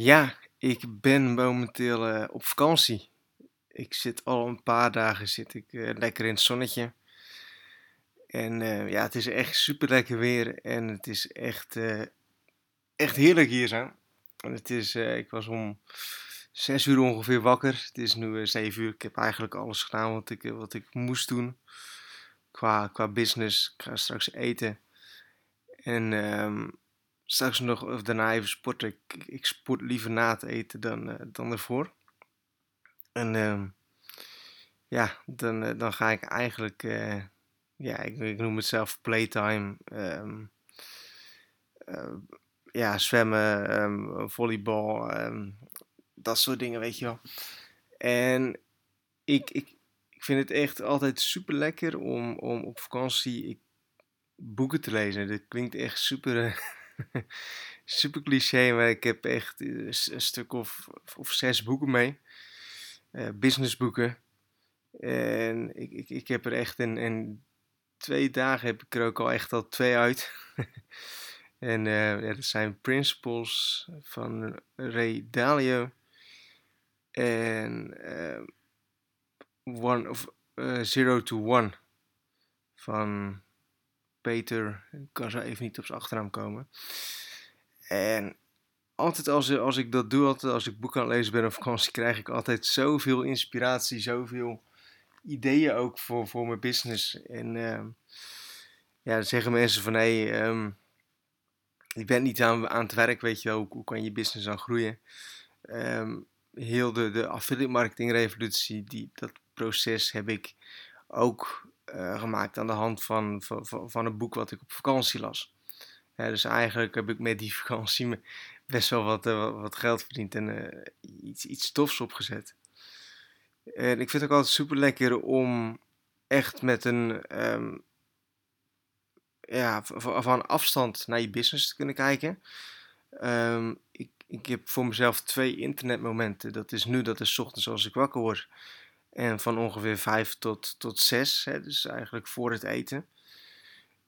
Ja, ik ben momenteel eh, op vakantie. Ik zit al een paar dagen zit ik, eh, lekker in het zonnetje. En eh, ja, het is echt super lekker weer en het is echt, echt heerlijk hier zo. En het is, ik was om zes uur ongeveer wakker. Het is nu zeven uur. Ik heb eigenlijk alles gedaan wat ik, wat ik moest doen. Qua, qua business. Ik ga straks eten. En ehm, straks nog, of daarna even sporten. Ik, sport liever na het eten dan, eh, dan ervoor. En ehm, ja, dan, eh, dan ga ik eigenlijk, eh, ja, ik, noem het zelf playtime. ehm, eh, ja, zwemmen, ehm, volleybal, dat soort dingen, weet je wel. En ik, ik, ik vind het echt altijd super lekker om, om op vakantie ik, boeken te lezen. Dat klinkt echt super, super cliché, maar ik heb echt eh, een stuk of, of zes boeken mee. eh, businessboeken. En ik, ik, ik heb er echt in, twee dagen heb ik er ook al echt al twee uit. en eh, ja, dat zijn Principles van Ray Dalio. En one of, Zero to One van Ik kan zo even niet op zijn achternaam komen. En altijd als, als ik dat doe, altijd als ik boeken aan het lezen ben op vakantie, krijg ik altijd zoveel inspiratie, zoveel ideeën ook voor, voor mijn business. En ehm, ja, dan zeggen mensen van hé, hey, ehm, je niet aan, aan het werk, weet je wel, hoe, hoe kan je business dan groeien? Ehm, heel de, de affiliate marketing revolutie, die, dat proces heb ik ook eh, gemaakt aan de hand van, van, van een boek wat ik op vakantie las. Ja, dus eigenlijk heb ik met die vakantie best wel wat, eh, wat geld verdiend en eh, iets, iets tofs opgezet. En ik vind het ook altijd super lekker om echt met een ehm, ja, van afstand naar je business te kunnen kijken. Ehm, ik, ik heb voor mezelf twee internetmomenten. Dat is nu, dat is ochtends als ik wakker word. En van ongeveer vijf tot, tot zes, hè, dus eigenlijk voor het eten.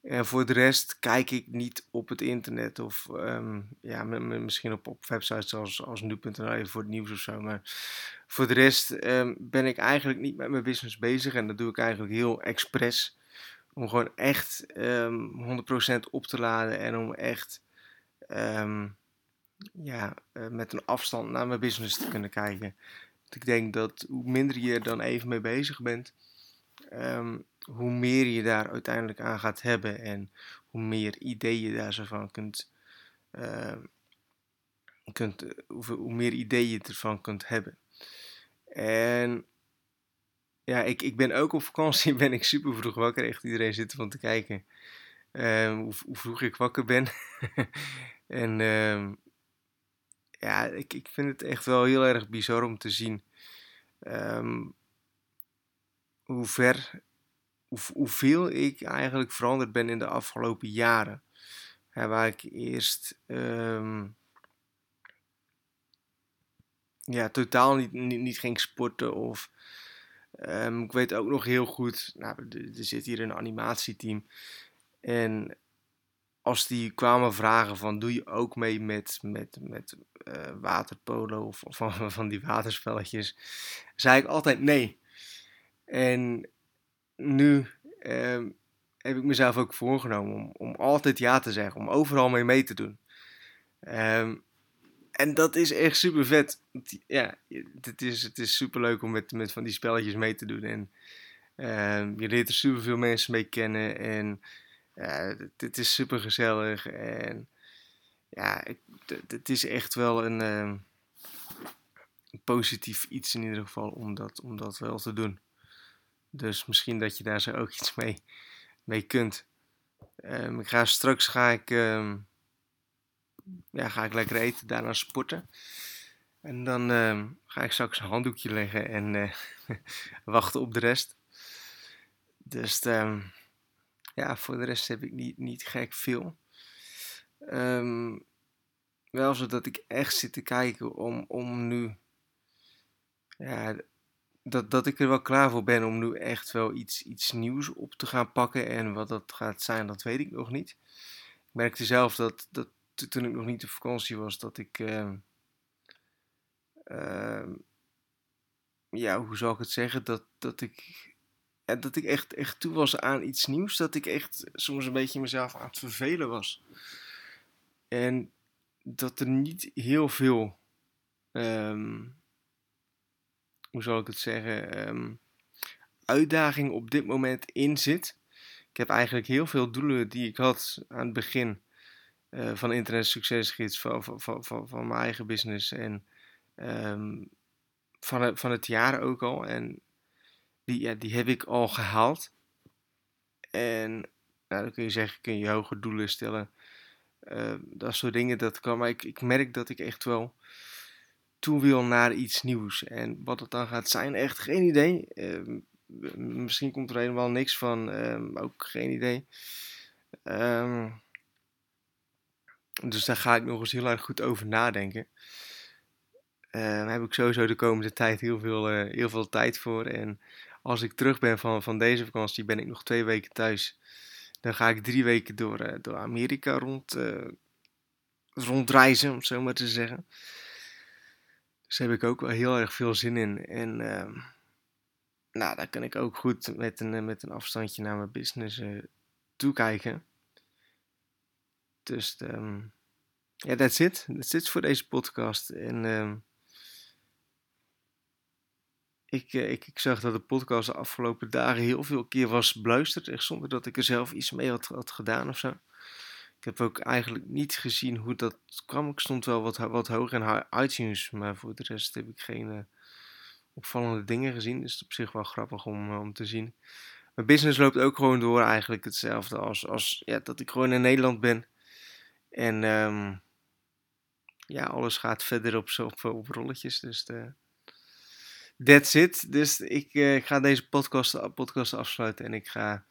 En voor de rest kijk ik niet op het internet of ehm, ja, misschien op, op websites als, als nu.nl voor het nieuws of zo. Maar voor de rest ehm, ben ik eigenlijk niet met mijn business bezig. En dat doe ik eigenlijk heel expres. Om gewoon echt ehm 100% op te laden en om echt ehm, ja, eh, met een afstand naar mijn business te kunnen kijken. Ik denk dat hoe minder je er dan even mee bezig bent, ehm, hoe meer je daar uiteindelijk aan gaat hebben en hoe meer ideeën je daar zo van kunt, ehm, kunt hoe, meer ideeën je ervan kunt hebben. En ja, ik, ik ben ook op vakantie, ben ik super vroeg wakker. Echt iedereen zit ervan te kijken ehm, hoe, hoe vroeg ik wakker ben. en ehm, ja, ik, ik vind het echt wel heel erg bizar om te zien ehm, hoe ver, hoe, hoeveel ik eigenlijk veranderd ben in de afgelopen jaren. Ja, waar ik eerst ehm, ja, totaal niet, niet, niet ging sporten of ehm, ik weet ook nog heel goed, nou, er zit hier een animatieteam en als die kwamen vragen van doe je ook mee met, met, met eh, waterpolo of, van, van die waterspelletjes, zei ik altijd nee. En nu ehm, heb ik mezelf ook voorgenomen om, om altijd ja te zeggen, om overal mee mee te doen. Ehm, en dat is echt super vet. Ja, het is, het is super leuk om met, met van die spelletjes mee te doen. En ehm, je leert er super veel mensen mee kennen. En ja, het, is super gezellig. En ja, het, is echt wel een, ehm, een positief iets in ieder geval om dat, om dat wel te doen. Dus misschien dat je daar zo ook iets mee, mee kunt. Ehm, ik ga straks ga ik, ehm, ja, ga ik lekker eten, daarna sporten. En dan ga ik straks een handdoekje leggen en eh, wachten op de rest. Dus ja, voor de rest heb ik niet, niet gek veel. Ehm, wel zodat ik echt zit te kijken om, om nu, ja, dat, dat ik er wel klaar voor ben om nu echt wel iets, iets nieuws op te gaan pakken. En wat dat gaat zijn, dat weet ik nog niet. Ik merkte zelf dat, dat to- toen ik nog niet op vakantie was, dat ik ehm, ehm, ja, hoe zal ik het zeggen? Dat, dat ik, dat ik echt, echt toe was aan iets nieuws. Dat ik echt soms een beetje mezelf aan het vervelen was. En dat er niet heel veel, ehm, hoe zal ik het zeggen, um, uitdaging op dit moment in zit. Ik heb eigenlijk heel veel doelen die ik had aan het begin uh, van Internet Succesgids, van, van, van, van, mijn eigen business en um, van, het, van het jaar ook al. En die, ja, die heb ik al gehaald. En nou, dan kun je zeggen, kun je hoge doelen stellen. Uh, dat soort dingen, dat kan. Maar ik, ik merk dat ik echt wel toe wil naar iets nieuws. En wat het dan gaat zijn, echt geen idee. Uh, misschien komt er helemaal niks van, uh, ook geen idee. Dus daar ga ik nog eens heel erg goed over nadenken. Daar heb ik sowieso de komende tijd heel veel, uh, heel veel tijd voor. En als ik terug ben van, van deze vakantie, ben ik nog twee weken thuis. Dan ga ik drie weken door, uh, door Amerika rond, rondreizen, om zo maar te zeggen. Dus daar heb ik ook wel heel erg veel zin in. En ehm, nou, daar kan ik ook goed met een, met een afstandje naar mijn business toekijken. Dus um, ja, that's it. That's voor deze podcast. En um, ik, uh, ik, ik zag dat de podcast de afgelopen dagen heel veel keer was beluisterd. Echt zonder dat ik er zelf iets mee had, gedaan of zo. Ik heb ook eigenlijk niet gezien hoe dat kwam. Ik stond wel wat, wat hoger in iTunes. Maar voor de rest heb ik geen uh, opvallende dingen gezien. Dus het is op zich wel grappig om, uh, om te zien. Mijn business loopt ook gewoon door eigenlijk hetzelfde als, als ja, dat ik gewoon in Nederland ben. En um, ja, alles gaat verder op, op, op rolletjes. Dus de, that's it. Dus ik, uh, ik ga deze podcast, podcast afsluiten en ik ga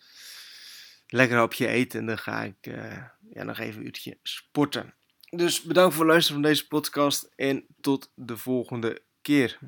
lekker op je eten. En dan ga ik uh, ja, nog even een uurtje sporten. Dus bedankt voor het luisteren van deze podcast en tot de volgende keer.